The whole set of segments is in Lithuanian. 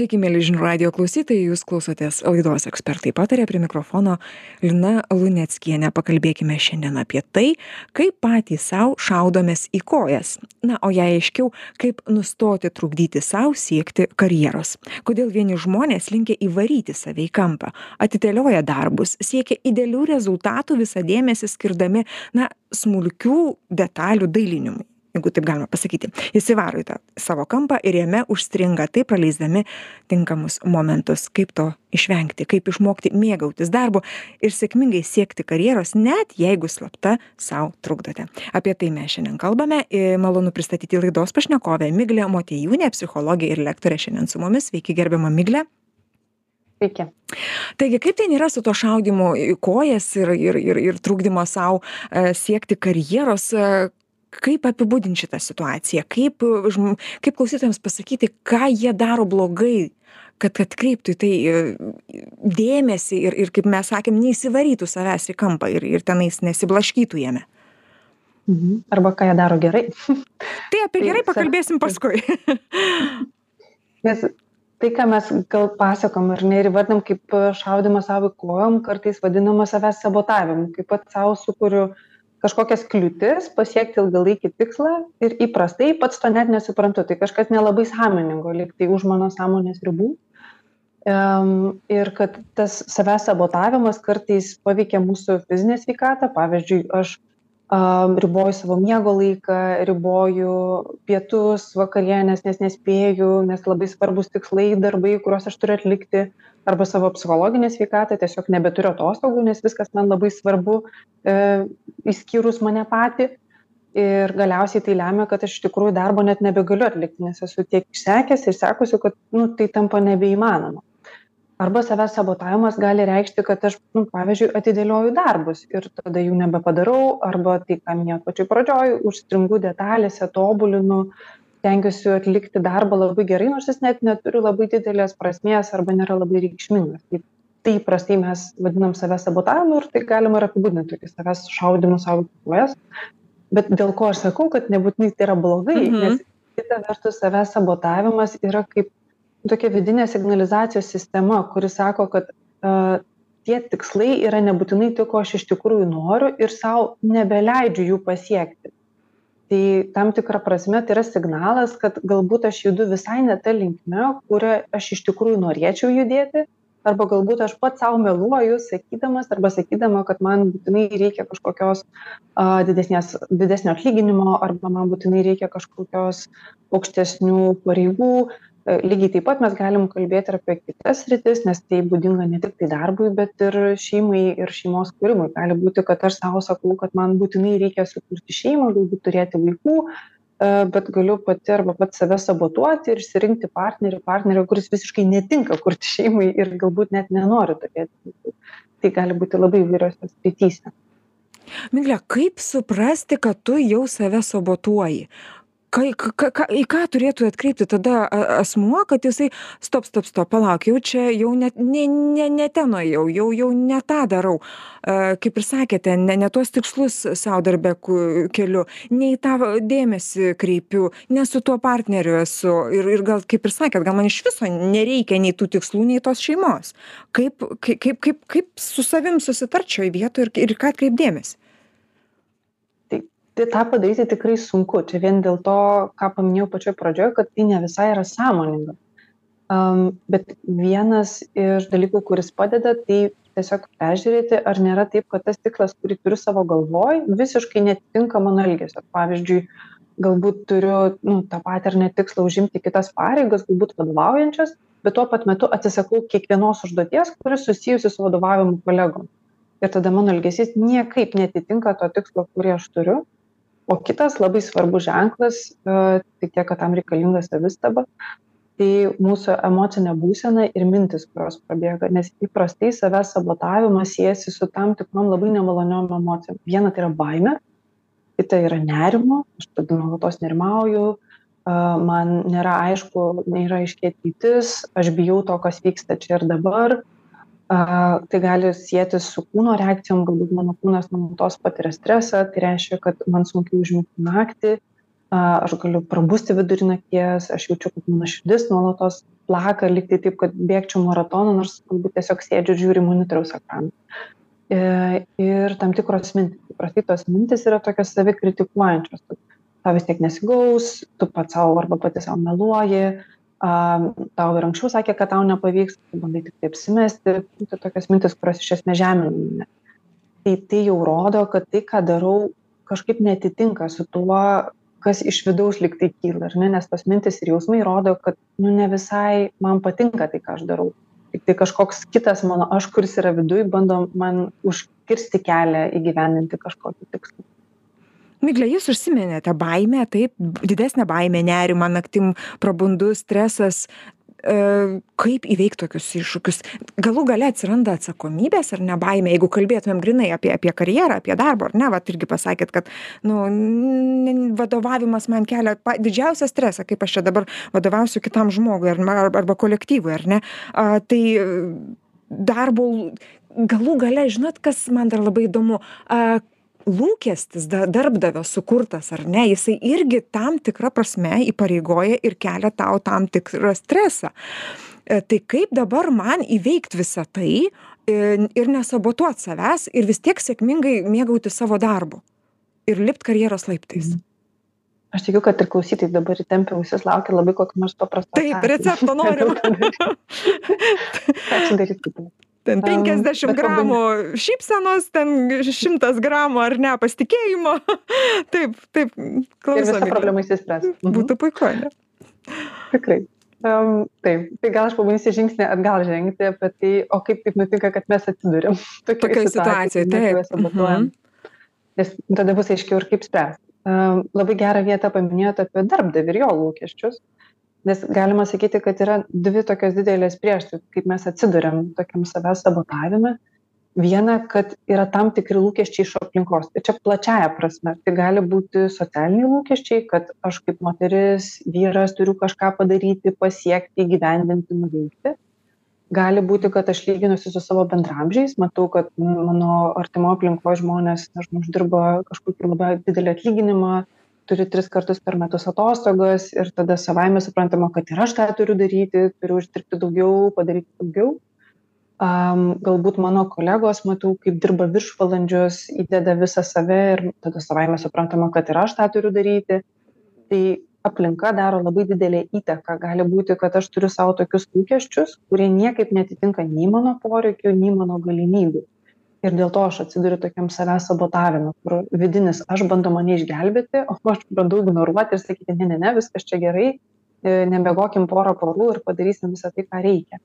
Sveiki, mėly žinių radio klausytojai, jūs klausotės laidos ekspertai patarė prie mikrofono Lina Luneckienė. Pakalbėkime šiandien apie tai, kaip patys savo šaudomės į kojas. Na, o jei aiškiau, kaip nustoti trukdyti savo siekti karjeros. Kodėl vieni žmonės linkia įvaryti save į kampą, atidėlioja darbus, siekia idealių rezultatų visą dėmesį skirdami, na, smulkių detalių dailinimui jeigu taip galima pasakyti. Įsivaro į tą savo kampą ir jame užstringa taip praleisdami tinkamus momentus kaip to išvengti kaip išmokti mėgautis darbu ir sėkmingai siekti karjeros net jeigu slapta sau trukdote. Apie tai mes šiandien kalbame ir malonu pristatyti laidos pašnekovę miglę motiejūnę psichologę ir lektorę šiandien su mumis. Sveiki gerbiama migle. Sveiki. Taigi, kaip ten yra su to šaudimu į kojas ir, ir, ir, ir trukdymo savo e, siekti karjeros, e, kaip apibūdint šitą situaciją? Kaip žm kaip klausytojams pasakyti ką jie daro blogai kad atkreiptų į tai e, dėmesį ir ir kaip mes sakėm neįsivarytų savęs į kampą ir ir tenais nesiblaškytų jame? Mhm. arba ką jie daro gerai. Tai apie gerai pakalbėsim paskui. Nes tai ką mes gal pasakom ar ne ir įvardinam kaip šaudymą savo kojom kartais vadinama savęs sabotavimu. Kai pats sau sukuriu kažkokias kliūtis pasiekti ilgalaikį tikslą ir įprastai pats to net nesuprantu. Tai kažkas nelabai sąmoningo lyg tai už mano sąmonės ribų. Em, ir kad tas savęs sabotavimas kartais paveikia mūsų fizinę sveikatą. Pavyzdžiui aš am, riboju savo miego laiką riboju pietus vakarienes nes nespėju nes labai svarbūs tikslai darbai kuriuos aš turiu atlikti arba savo psichologinę sveikatą tiesiog nebeturiu atostogų nes viskas man labai svarbu e, išskyrus mane patį. Ir galiausiai tai lemia kad aš iš tikrųjų darbo net nebegaliu atlikti nes esu tiek išsekęs išsekusi kad nu tai tampa nebeįmanoma. Arba savęs sabotavimas gali reikšti kad aš nu pavyzdžiui atidėlioju darbus ir tada jų nebepadarau arba tai ką minėjot pačioj pradžioj užstringu detalėse tobulinu stengiuosi atlikti darbą labai gerai nors jis net neturi labai didelės prasmės arba nėra labai reikšmingas. Tai tai įprastai mes vadinam savęs sabotavimu ir tai galima ir apibūdint tokį savęs šaudymu sau į kojas. Bet dėl ko aš sakau kad nebūtinai tai yra blogai Mhm. nes kita vertus savęs sabotavimas yra kaip tokia vidinė signalizacijos sistema kuri sako kad a, tie tikslai yra nebūtinai tai ko aš iš tikrųjų noriu ir sau nebeleidžiu jų pasiekti tai tam tikra prasme tai yra signalas kad galbūt aš judu visai ne ta linkme kuria aš iš tikrųjų norėčiau judėti arba galbūt aš pats sau meluoju sakydamas arba sakydama kad man būtinai reikia kažkokios a, didesnės didesnio atlyginimo arba man būtinai reikia kažkokios aukštesnių pareigų lygiai taip pat mes galim kalbėti ir apie kitas sritis nes tai būdinga ne tiktai darbui bet ir šeimai ir šeimos kūrimui. Gali būti kad aš sau sakau kad man būtinai reikia sukurti šeimą galbūt turėti vaikų e, bet galiu pati arba pats save sabotuoti ir išsirinkti partnerį partnerį kuris visiškai netinka kurti šeimai ir galbūt net nenori turėti tai gali būti labai įvairiose srityse. Migle kaip suprasti kad tu jau save sabotuoji kai ka ka į ką turėtų atkreipti tada asmuo kad jisai stop stop stop palauk jau čia jau net ne ne ne ten nuėjau jau jau ne tą darau. A kaip ir sakėte ne ne tuos tikslus sau darbe ku keliu ne į tą dėmesį kreipiu ne su tuo partneriu esu. Ir ir gal kaip ir sakėt gal man iš viso nereikia nei tų tikslų nei tos šeimos. Kaip kai kaip kaip kaip su savim susitart šioj vietoj ir ir į ką atkreipt dėmesį tai tą padaryti tikrai sunku. Čia vien dėl to ką paminėjau pačioj pradžioj kad tai ne visai yra sąmoninga. Am bet vienas iš dalykų kuris padeda tai tiesiog peržiūrėti ar nėra taip kad tas tikslas kurį turiu savo galvoj visiškai neatitinka mano elgesio. Pavyzdžiui galbūt turiu nu tą patį ar ne tikslą užimti kitas pareigas galbūt vadovaujančias bet tuo pat metu atsisakau kiekvienos užduoties kuri susijusi su vadovavimu kolegom. Ir tada mano elgesys niekaip neatitinka to tikslo kurį aš turiu o kitas labai svarbus ženklas a, tik tiek, kad tam reikalinga savistaba, tai mūsų emocinė būsena ir mintis, kurios prabėga, nes įprastai savęs sabotavimas siejasi su tam tikrom labai nemaloniom emocijom. Viena tai yra baime, kita yra nerimo, aš tada nuolatos nerimauju, man nėra aišku, nėra aiškiai ateitis, aš bijau to, kas vyksta čia ir dabar, tai gali sietis su kūno reakcijom galbūt mano kūnas nuolatos patiria stresą tai reiškia kad man sunkiau užmigti naktį aš galiu prabusti vidurį nakties, aš jaučiu, kad mano širdis nuolatos plaka, liktai taip, kad bėgčiau maratoną, nors galbūt tiesiog sėdžiu ir žiūriu monitoriaus ekraną. E, ir tam tikros mintis. Įprastai tos mintis yra tokios savi kritikuojančios. Tau vis tiek nesigaus, tu pats savo arba pati savo meluoji, tau ir anksčiau sakė, kad tau nepavyks, bandai tik taip simesti, tai tokios mintis, kurios iš esmės žemina. Tai tai jau rodo, kad tai, ką darau, kažkaip netitinka su tuo, kas iš vidaus lyg tai kyla, ne, nes tos mintis ir jausmai rodo, kad nu, ne visai man patinka tai, ką aš darau. Tik tai kažkoks kitas mano aš, kuris yra viduj, bando man užkirsti kelią įgyvendinti kažkokį tikslą. Miglė, jūs užsiminėte baimę, taip, didesnė baimė, nerima, naktim prabundu, stresas, e, kaip įveikti tokius iššūkius. Galų gale atsiranda atsakomybės ar ne baimė, jeigu kalbėtumėm grinai apie, apie karjerą, apie darbą, ar ne, va, irgi pasakėt, kad nu, vadovavimas man kelia didžiausią stresą, kaip aš čia dabar vadovausiu kitam žmogui ar, arba kolektyvui, ar ne. A, tai darbo galų gale, žinot, kas man dar labai įdomu, a, lūkestis da darbdavio sukurtas ar ne jisai irgi tam tikra prasme įpareigoja ir kelia tau tam tikrą stresą e, tai kaip dabar man įveikt visa tai e, ir nesabotuot savęs ir vis tiek sėkmingai mėgautis savo darbu ir lipt karjeros laiptais mhm. Aš tikiu, kad ir klausytojai dabar įtempia ausis, laukia labai kokio nors paprasto. Taip, recepto noriu. Ką čia daryti? ten penkiasdešimt gramų šypsenos, ten šimtas gramų ar ne pasitikėjimo. taip, taip, klausom. Ir problemai įsispręs. Mhm. Būtų puiku, ne? Tikrai. Um, taip, tai gal aš pabandysiu žingsnį atgal žengti apie tai, o kaip taip nutinka, kad mes atsidūrėm tokioje situacijoje. Taip. Mhm. Nes tada bus aiškiau ir kaip spręsti. Um, labai gerą vietą paminėjote apie darbdavį ir jo lūkesčius. Nes galima sakyti kad yra dvi tokios didelės priežastys kaip mes atsiduriam tokiam savęs sabotavime. Viena kad yra tam tikri lūkesčiai iš aplinkos. Ir čia plačiąja prasme. Tai gali būti socialiniai lūkesčiai kad aš kaip moteris vyras turiu kažką padaryti pasiekti įgyvendinti nuveikti. Gali būti kad aš lyginuosi su savo bendraamžiais matau kad mano artimoj aplinkoj žmonės nežinau uždirba kažkokį labai didelį atlyginimą turi tris kartus per metus atostogas ir tada savaime suprantama, kad ir aš tą turiu daryti, turiu uždirbti daugiau, padaryti daugiau. Um, galbūt mano kolegos, matau, kaip dirba viršvalandžius, įdeda visą save ir tada savaime suprantama, kad ir aš tą turiu daryti. Tai aplinka daro labai didelę įtaką. Gali būti, kad aš turiu savo tokius lūkesčius, kurie niekaip netitinka nei mano poreikių, nei mano galimybių ir dėl to aš atsiduriu tokiam savęs sabotavime kur vidinis aš bando mane išgelbėti o aš bandau ignoruoti ir sakyti ne ne ne viskas čia gerai e, nemiegokim porą parų ir padarysim visą tai ką reikia.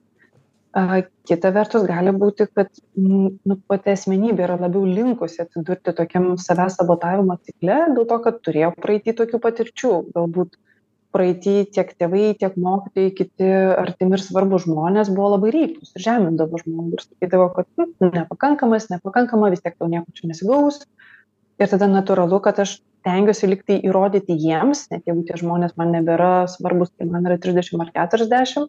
Kita vertus gali būti kad nu pati asmenybė yra labiau linkusi atsidurti tokiam savęs sabotavimo cikle dėl to kad turėjo praeity tokių patirčių galbūt praeity tiek tėvai tiek mokytojai kiti artimi ir svarbūs žmonės buvo labai reiklūs ir žemindavo žmogų ir sakydavo kad nu nepakankamas nepakankama vis tiek tau nieko čia nesigaus. Ir tada natūralu kad aš stengiuosi lyg tai įrodyti jiems net jeigu tie žmonės man nebėra svarbūs kai man yra trisdešim ar keturiasdešim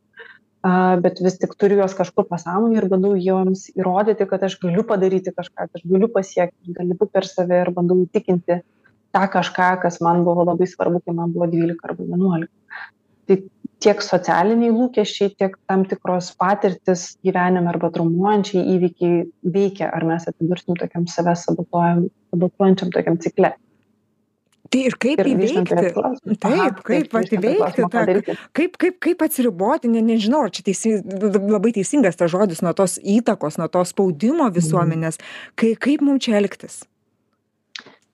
bet vis tik turiu juos kažkur pasąmonėj ir bandau jiems įrodyti kad aš galiu padaryti kažką kad aš galiu pasiekti galiu per save ir bandau įtikinti tą kažką, kas man buvo labai svarbu, kai man buvo 12 arba 11. Tai tiek socialiniai lūkesčiai, tiek tam tikros patirtis gyvenime arba traumuojančiai įvykiai veikia, ar mes atsidursim tokiam savęs sabotuojančiam tokiam cikle. Tai ir kaip ir įveikti? Taip, kaip vat, įveikti, tą, kaip, kaip, kaip atsiriboti, ne, nežinau, ar čia teisi, labai teisingas tas žodis nuo tos įtakos, nuo to spaudimo visuomenės, kai, kaip mums čia elgtis?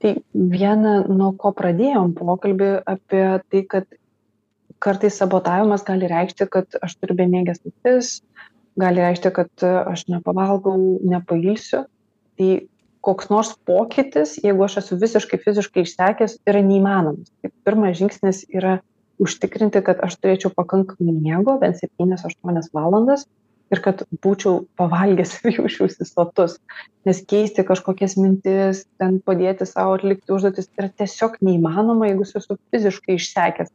Tai viena nuo ko pradėjom pokalbį apie tai kad kartais sabotavimas gali reikšti kad aš turiu bemieges naktis gali reikšti kad aš nepavalgau nepailsiu. Tai koks nors pokytis jeigu aš esu visiškai fiziškai išsekęs yra neįmanomas. Tai pirmas žingsnis yra užtikrinti kad aš turėčiau pakankamai miego bent septynias aštuonias valandas ir kad būčiau pavalgęs ir jausčiausi sotus. Nes keisti kažkokias mintis, ten padėti savo atlikti užduotis yra tiesiog neįmanoma, jeigu esu fiziškai išsekęs.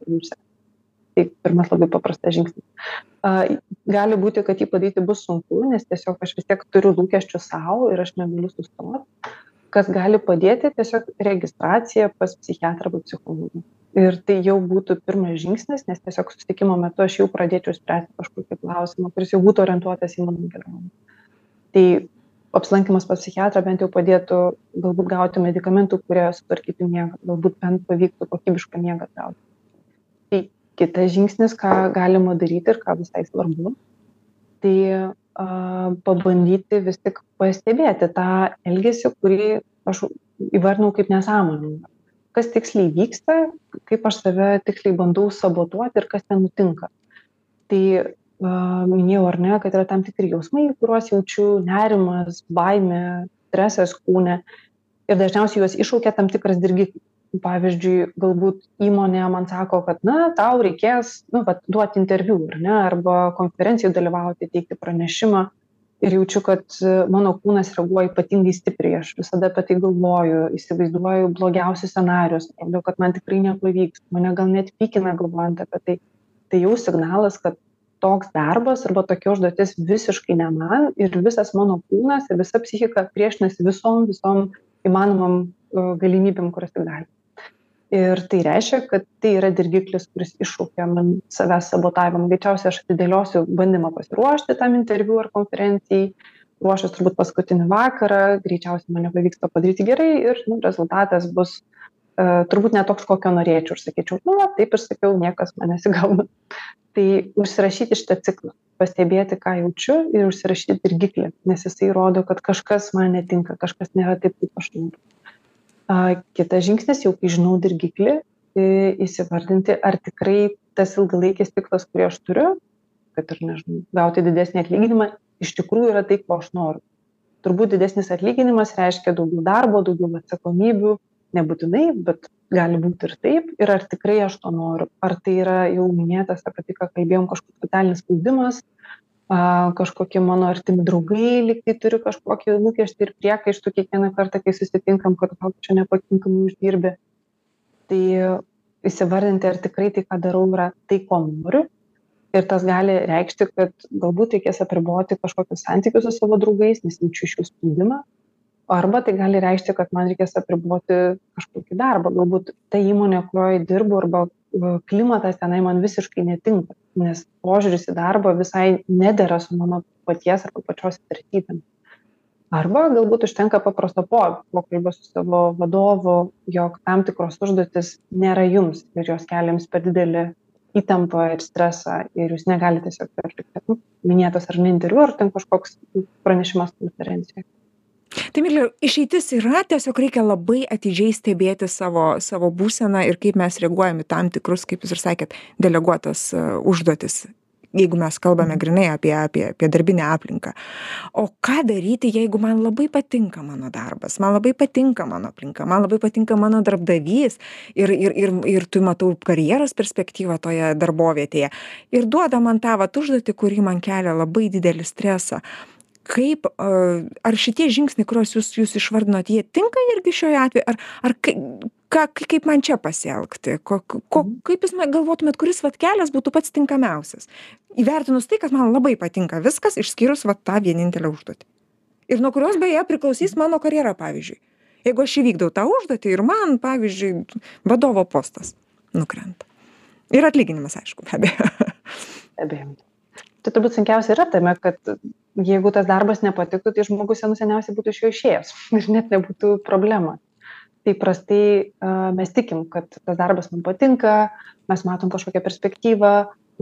Tai pirmas labai paprastas žingsnis. Gali būti, kad jį padaryti bus sunku, nes tiesiog aš vis tiek turiu lūkesčių savo ir aš negaliu sustoti. Kas gali padėti, tiesiog registracija pas psichiatrą arba psichologą ir tai jau būtų pirmas žingsnis nes tiesiog susitikimo metu aš jau pradėčiau spręsti kažkokį klausimą kuris jau būtų orientuotas į mano gerovę tai apsilankymas pas psichiatrą bent jau padėtų galbūt gauti medikamentų kurie sutvarkytų miegą galbūt bent pavyktų kokybišką miegą gauti. Tai kitas žingsnis ką galima daryti ir ką visai svarbu tai a pabandyti vis tik pastebėti tą elgesį kurį aš įvardinau kaip nesąmoningą kas tiksliai vyksta kaip aš save tiksliai bandau sabotuoti ir kas ten nutinka tai minėjau ar ne kad yra tam tikri jausmai kuriuos jaučiu nerimas baimė stresas kūne. Ir dažniausiai juos iššaukia tam tikras dirgiklis. Pavyzdžiui galbūt įmonė man sako kad na tau reikės nu vat duoti interviu ar ne arba konferencijoj dalyvauti teikti pranešimą ir jaučiu kad mano kūnas reaguoja ypatingai stipriai. Aš visada apie tai galvoju įsivaizduoju blogiausius scenarijus atrodo kad man tikrai nepavyks mane gal net pykina galvojant apie tai. Tai jau signalas kad toks darbas arba tokia užduotis visiškai ne man ir visas mano kūnas ir visa psichika priešinasi visom visom įmanomom galimybėm kurias tik gali ir tai reiškia kad tai yra dirgiklis kuris iššaukia man savęs sabotavimą. Greičiausiai aš atidėliosiu bandymą pasiruošti tam interviu ar konferencijai ruošiuos turbūt paskutinį vakarą greičiausiai man nepavyks to padaryti gerai ir nu rezultatas bus e, turbūt ne toks kokio norėčiau. Ir sakyčiau nu va taip ir sakiau niekas man nesigauna tai užsirašyti šitą ciklą pastebėti ką jaučiu ir užsirašyti dirgiklį nes jisai rodo kad kažkas man netinka kažkas nėra taip kaip aš noriu kitas žingsnis jau kai žinau dirgiklį i įsivardinti ar tikrai tas ilgalaikis tikslas kurį aš turiu kad ir nežinau gauti didesnį atlyginimą iš tikrųjų yra tai ko aš noriu. Turbūt didesnis atlyginimas reiškia daugiau darbo daugiau atsakomybių nebūtinai bet gali būt ir taip. Ir ar tikrai aš to noriu? Ar tai yra jau minėtas apie tai ką kalbėjom kažkoks socialinis spaudimas a kažkokie mano artimi draugai lyg tai turi kažkokį lūkestį ir priekaištų kiekvieną kartą kai susitinkam kad gal čia nepakankamai uždirbi. Tai įsivardinti ar tikrai tai ką darau yra tai ko noriu. Ir tas gali reikšti kad galbūt reikės apriboti kažkokius santykius su savo draugais nes jaučiu iš jų spaudimą. Arba tai gali reikšti kad man reikės apriboti kažkokį darbą. Galbūt ta įmonė kurioj dirbu arba klimatas tenai man visiškai netinka nes požiūris į darbą visai nedera su mano paties arba pačios vertybėm arba galbūt užtenka paprasto po pokalbio su savo vadovu jog tam tikros užduotys nėra jums ir jos kelia jums per didelį įtampą ir stresą ir jūs negalit tiesiog atlikti nu minėtas ar interviu ar ten kažkoks pranešimas konferencijoj tai migle išeitis yra tiesiog reikia labai atidžiai stebėti savo savo būseną ir kaip mes reaguojam į tam tikrus kaip jūs ir sakėt deleguotas e, užduotis jeigu mes kalbame mhm. grynai apie apie apie darbinę aplinką o ką daryti jeigu man labai patinka mano darbas man labai patinka mano aplinka man labai patinka mano darbdavys ir ir ir ir tu matau karjeros perspektyvą toje darbovietėje ir duoda man tą vat užduotį kuri man kelia labai didelį stresą kaip ar šitie žingsniai kuriuos jūs jūs išvardinot jie tinka irgi šiuo atveju ar ar kai ką kaip man čia pasielgti? Ko ko mhm. kaip jūs galvotumėt kuris vat kelias būtų pats tinkamiausias? Įvertinus tai kad man labai patinka viskas išskyrus vat tą vienintelę užduotį. Ir nuo kurios beje priklausys mano karjera pavyzdžiui. Jeigu aš įvykdau tą užduotį ir man pavyzdžiui vadovo postas nukrenta. Ir atlyginimas aišku be abejo. Be abejo. Tai turbūt sunkiausia yra tame kad jeigu tas darbas nepatiktų tai žmogus senų seniausiai būtų iš jo išėjęs. Ir net nebūtų problemos tai prastai mes tikim kad tas darbas mum patinka mes matom kažkokią perspektyvą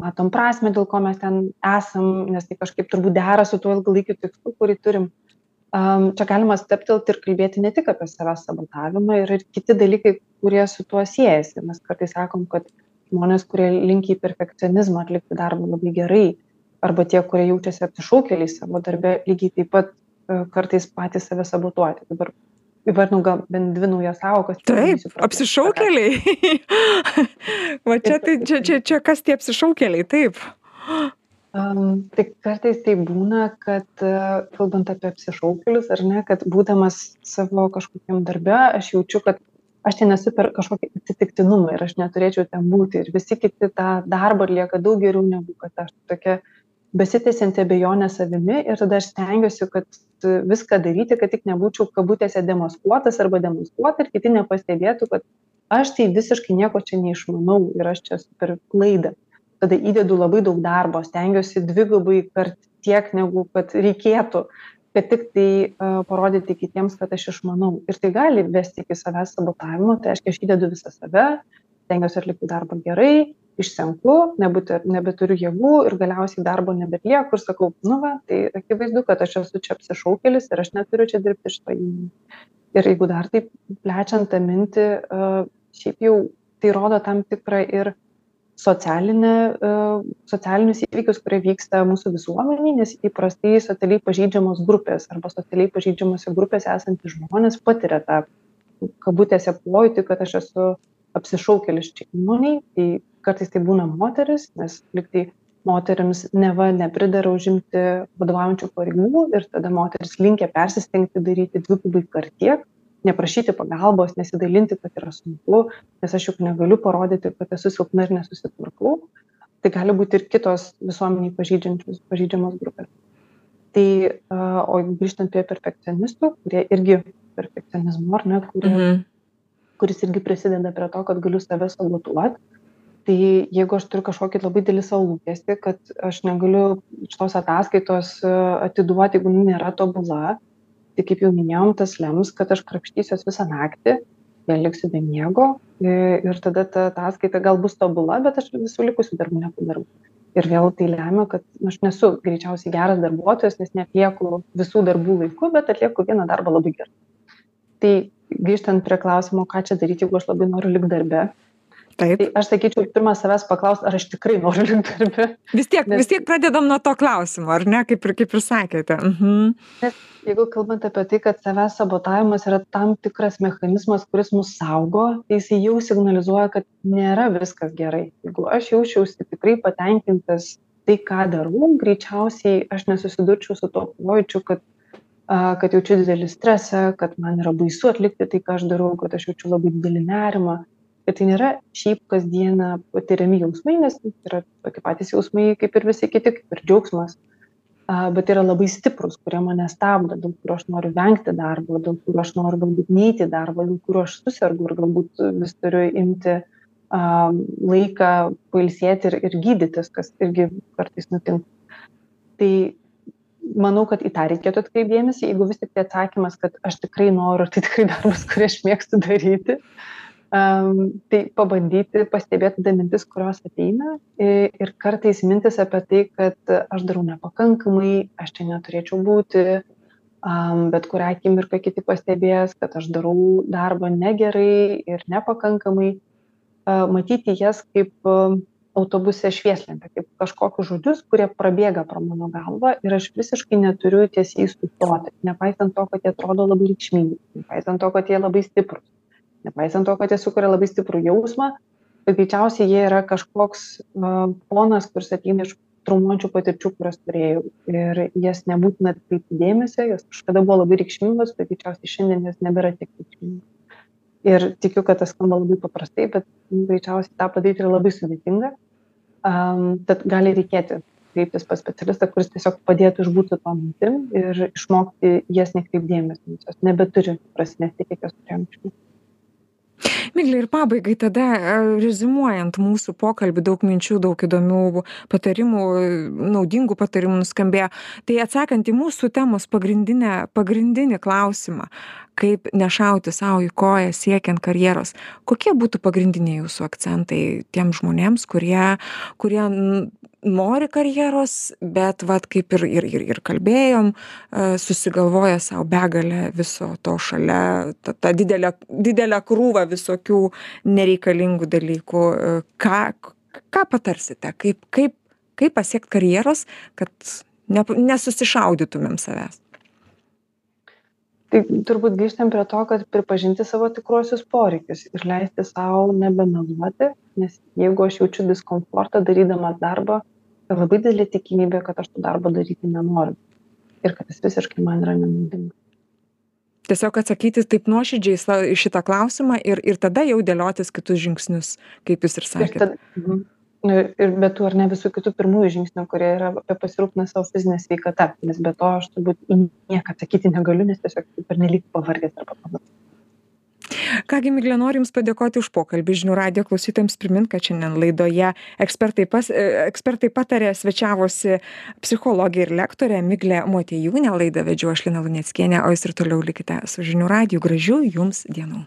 matom prasmę dėl ko mes ten esam nes tai kažkaip turbūt dera su tuo ilgalaikiu tikslu kurį turim. Čia galima stabtelt ir kalbėti ne tik apie savęs sabotavimą yra ir kiti dalykai kurie su tuo siejasi. Mes kartais sakom kad žmonės kurie linkę į perfekcionizmą atlikti darbą labai gerai arba tie kurie jaučiasi apsišaukėliais savo darbe lygiai taip pat e, kartais patys save sabotuoja. Tai dabar įvardinau gal bent dvi naujas sąvokas taip apsišaukėliai. Va čia tai čia čia čia kas tie apsišaukėliai taip. Um, tai kartais tai būna, kad uh, kalbant apie apsišaukėlius, ar ne, kad būdamas savo kažkokiam darbe, aš jaučiu, kad aš ten esu per kažkokį atsitiktinumą ir aš neturėčiau ten būti. Ir visi kiti tą darbą atlieka daug geriau negu kad aš. Tokia besitęsianti abejonė savimi ir tada aš stengiuosi kad viską daryti kad tik nebūčiau kabutėse demaskuotas arba demaskuota ir kiti nepastebėtų kad aš tai visiškai nieko čia neišmanau ir aš čia per klaidą. Tada įdedu labai daug darbo, stengiuosi dvigubai kart tiek, negu kad reikėtų, kad tik tai uh, parodyti kitiems, kad aš išmanau. Ir tai gali vesti iki savęs sabotavimo, tai reiškia, aš įdedu visą save, stengiuosi atlikti darbą gerai, išsenku, nebūti, nebeturiu jėgų ir galiausiai darbo nebetlieku ir sakau, nu va, tai akivaizdu, kad aš esu čia apsišaukėlis ir aš neturiu čia dirbti šitą įmonę. Ir jeigu dar taip plečiant tą mintį, šiaip jau tai rodo tam tikrą ir socialinę, socialinius įvykius, kurie vyksta mūsų visuomenį, nes įprastai socialiai pažydžiamos grupės arba socialiai pažydžiamose grupėse esantys žmonės patiria tą kabutėse pojūtį, kad aš esu apsišaukėlis čia įmoniai, tai kartais tai būna moteris, nes liktai moteriams neva nepridara užimti vadovaujančių pareigų ir tada moteris linkia persistengti daryti dvigubai kart tiek, neprašyti pagalbos, nesidalinti, kad yra sunku, nes aš juk negaliu parodyti, kad esu silpna ir nesusitvarkau. Tai gali būti ir kitos visuomeniai pažydžiamos grupės. Tai, o grįžtant prie perfekcionistų, kurie irgi perfekcionizmo, ar ne, kurie, mm -hmm. kuris irgi prisideda prie to, kad galiu save sabotuoti, tai jeigu aš turiu kažkokį labai didelį savo lūkestį, kad aš negaliu šitos ataskaitos e, atiduoti, jeigu nėra tobula, tai kaip jau minėjom, tas lems, kad aš krapštysiuos visą naktį, vėl liksiu be miego e, ir tada ta ataskaita gal bus tobula, bet aš visų likusių darbų nepadarau. Ir vėl tai lemia, kad aš nesu greičiausiai geras darbuotojas, nes neatlieku visų darbų laiku, bet atlieku vieną darbą labai gerai. Tai grįžtant prie klausimo, ką čia daryti, jeigu aš labai noriu likti darbe, Taip. Tai aš sakyčiau, pirmą savęs paklausti, ar aš tikrai noriu likti darbe. Vis tiek, nes, vis tiek pradedam nuo to klausimo, ar ne, kaip ir, kaip ir sakėte. Mhm. Nes jeigu kalbant apie tai, kad savęs sabotavimas yra tam tikras mechanizmas, kuris mus saugo, tai jis jau signalizuoja, kad nėra viskas gerai. Jeigu aš jaučiausi tikrai patenkintas tai, ką darau, greičiausiai aš nesusidurčiau su to pojūčiu, kad kad jaučiu didelį stresą, kad man yra baisu atlikti tai, ką aš darau, kad aš jaučiu labai didelį nerimą ir tai nėra šiaip kasdieną patiriami jausmai, nes yra tokie patys jausmai kaip ir visi kiti, kaip ir džiaugsmas, bet yra labai stiprus, kurie mane stabdo, dėl kurių aš noriu vengti darbo, dėl kurių aš noriu galbūt neiti darbą, dėl kurių aš susirgu ir galbūt vis turiu imti laiką pailsėti ir, ir gydytis, kas irgi kartais nutinka. Tai manau, kad į tą reikėtų atkreipdėmėsi, jeigu vis tik tai atsakymas, kad aš tikrai noriu, tai tikrai darbas, kurį aš mėgstu daryti, um, tai pabandyti pastebėti tada mintis, kurios ateina ir kartais mintis apie tai, kad aš darau nepakankamai, aš čia neturėčiau būti, um, bet kurią akimirką kiti pastebės, kad aš darau darbą negerai ir nepakankamai, uh, matyti jas kaip uh, autobuse švieslentę, kaip kažkokius žodžius, kurie prabėga pro mano galvą ir aš visiškai neturiu ties jais sustoti, nepaisant to, kad jie atrodo labai reikšmingi, nepaisant to, kad jie labai stiprus nepaisant to, kad jie sukuria labai stiprų jausmą, bet greičiausiai jie yra kažkoks uh, fonas, kuris ateina iš traumuojančių patirčių, kurias turėjau. Ir jas nebūtina atkreipti dėmesio, jos kažkada buvo labai reikšmingos, bet greičiausiai šiandien jos nebėra tiek reikšmingos. Ir tikiu, kad tas skamba labai paprastai, bet greičiausiai tą padaryti yra labai sudėtinga. Um, tad gali reikėti kreiptis pas specialistą, kuris tiesiog padėtų išbūti to mintim ir išmokti jas nekreipdėmės, nes jos nebeturi prasmės tiek, kiek jos turėjo anksčiau migle ir pabaigai tada e, reziumuojant mūsų pokalbį daug minčių daug įdomių patarimų naudingų patarimų nuskambėjo. Tai atsakant į mūsų temos pagrindinę pagrindinį klausimą kaip nešauti sau į koją siekiant karjeros. Kokie būtų pagrindiniai jūsų akcentai tiems žmonėms kurie kurie nori karjeros bet vat kaip ir ir ir ir kalbėjom e, susigalvoja sau begalę viso to šalia tą tą didelę didelę krūvą visokių nereikalingų dalykų. E, ką ką patarsite? Kaip kaip kaip pasiekt karjeros kad ne nesusišaudytumėm savęs tai turbūt grįžtam prie to kad pripažinti savo tikruosius poreikius ir leisti sau nebemeluoti nes jeigu aš jaučiu diskomfortą darydamas darbą labai didelė tikimybė, kad aš to darbo daryti nenoriu ir kad jis visiškai man yra nenaudingas. Tiesiog atsakyti taip nuoširdžiai į šitą klausimą ir, ir tada jau dėliotis kitus žingsnius, kaip jūs ir sakėte. Ir, tad, mhm. Ir be tų ar ne visų kitų pirmųjų žingsnių, kurie yra apie pasirūpinę savo fizinę sveikatą, nes be to aš turbūt į nieką atsakyti negaliu, nes tiesiog per nelik pavargęs arba panašiai. ką gi migle noriu jums padėkoti už pokalbį. Žinių radijo klausytojams primint kad šiandien laidoje ekspertai pas e, ekspertai pataria svečiavosi psichologė ir lektorė miglė motiejūnė. Laidą vedžiau aš lina luneckienė o jūs ir toliau likite su žinių radiju gražių jums dienų